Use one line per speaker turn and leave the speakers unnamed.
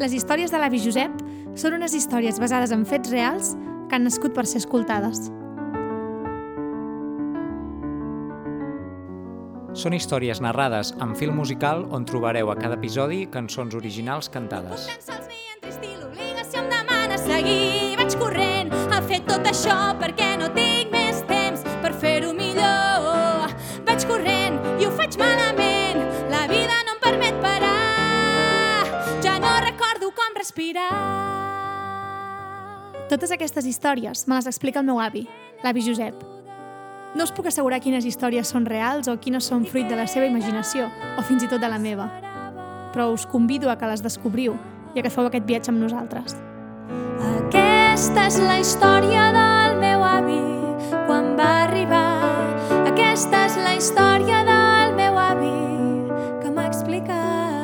Les històries de l'avi Josep són unes històries basades en fets reals que han nascut per ser escoltades.
Són històries narrades en fil musical on trobareu a cada episodi cançons originals cantades.
Tan sols m'hi entristir l'obligació em demana seguir. Vaig corrent a fer tot això perquè no tinc més temps per fer-ho millor. Vaig corrent i ho faig malament. respirar.
Totes aquestes històries me les explica el meu avi, l'avi Josep. No us puc assegurar quines històries són reals o quines són fruit de la seva imaginació, o fins i tot de la meva. Però us convido a que les descobriu i a que feu aquest viatge amb nosaltres.
Aquesta és la història del meu avi quan va arribar. Aquesta és la història del meu avi que m'ha explicat.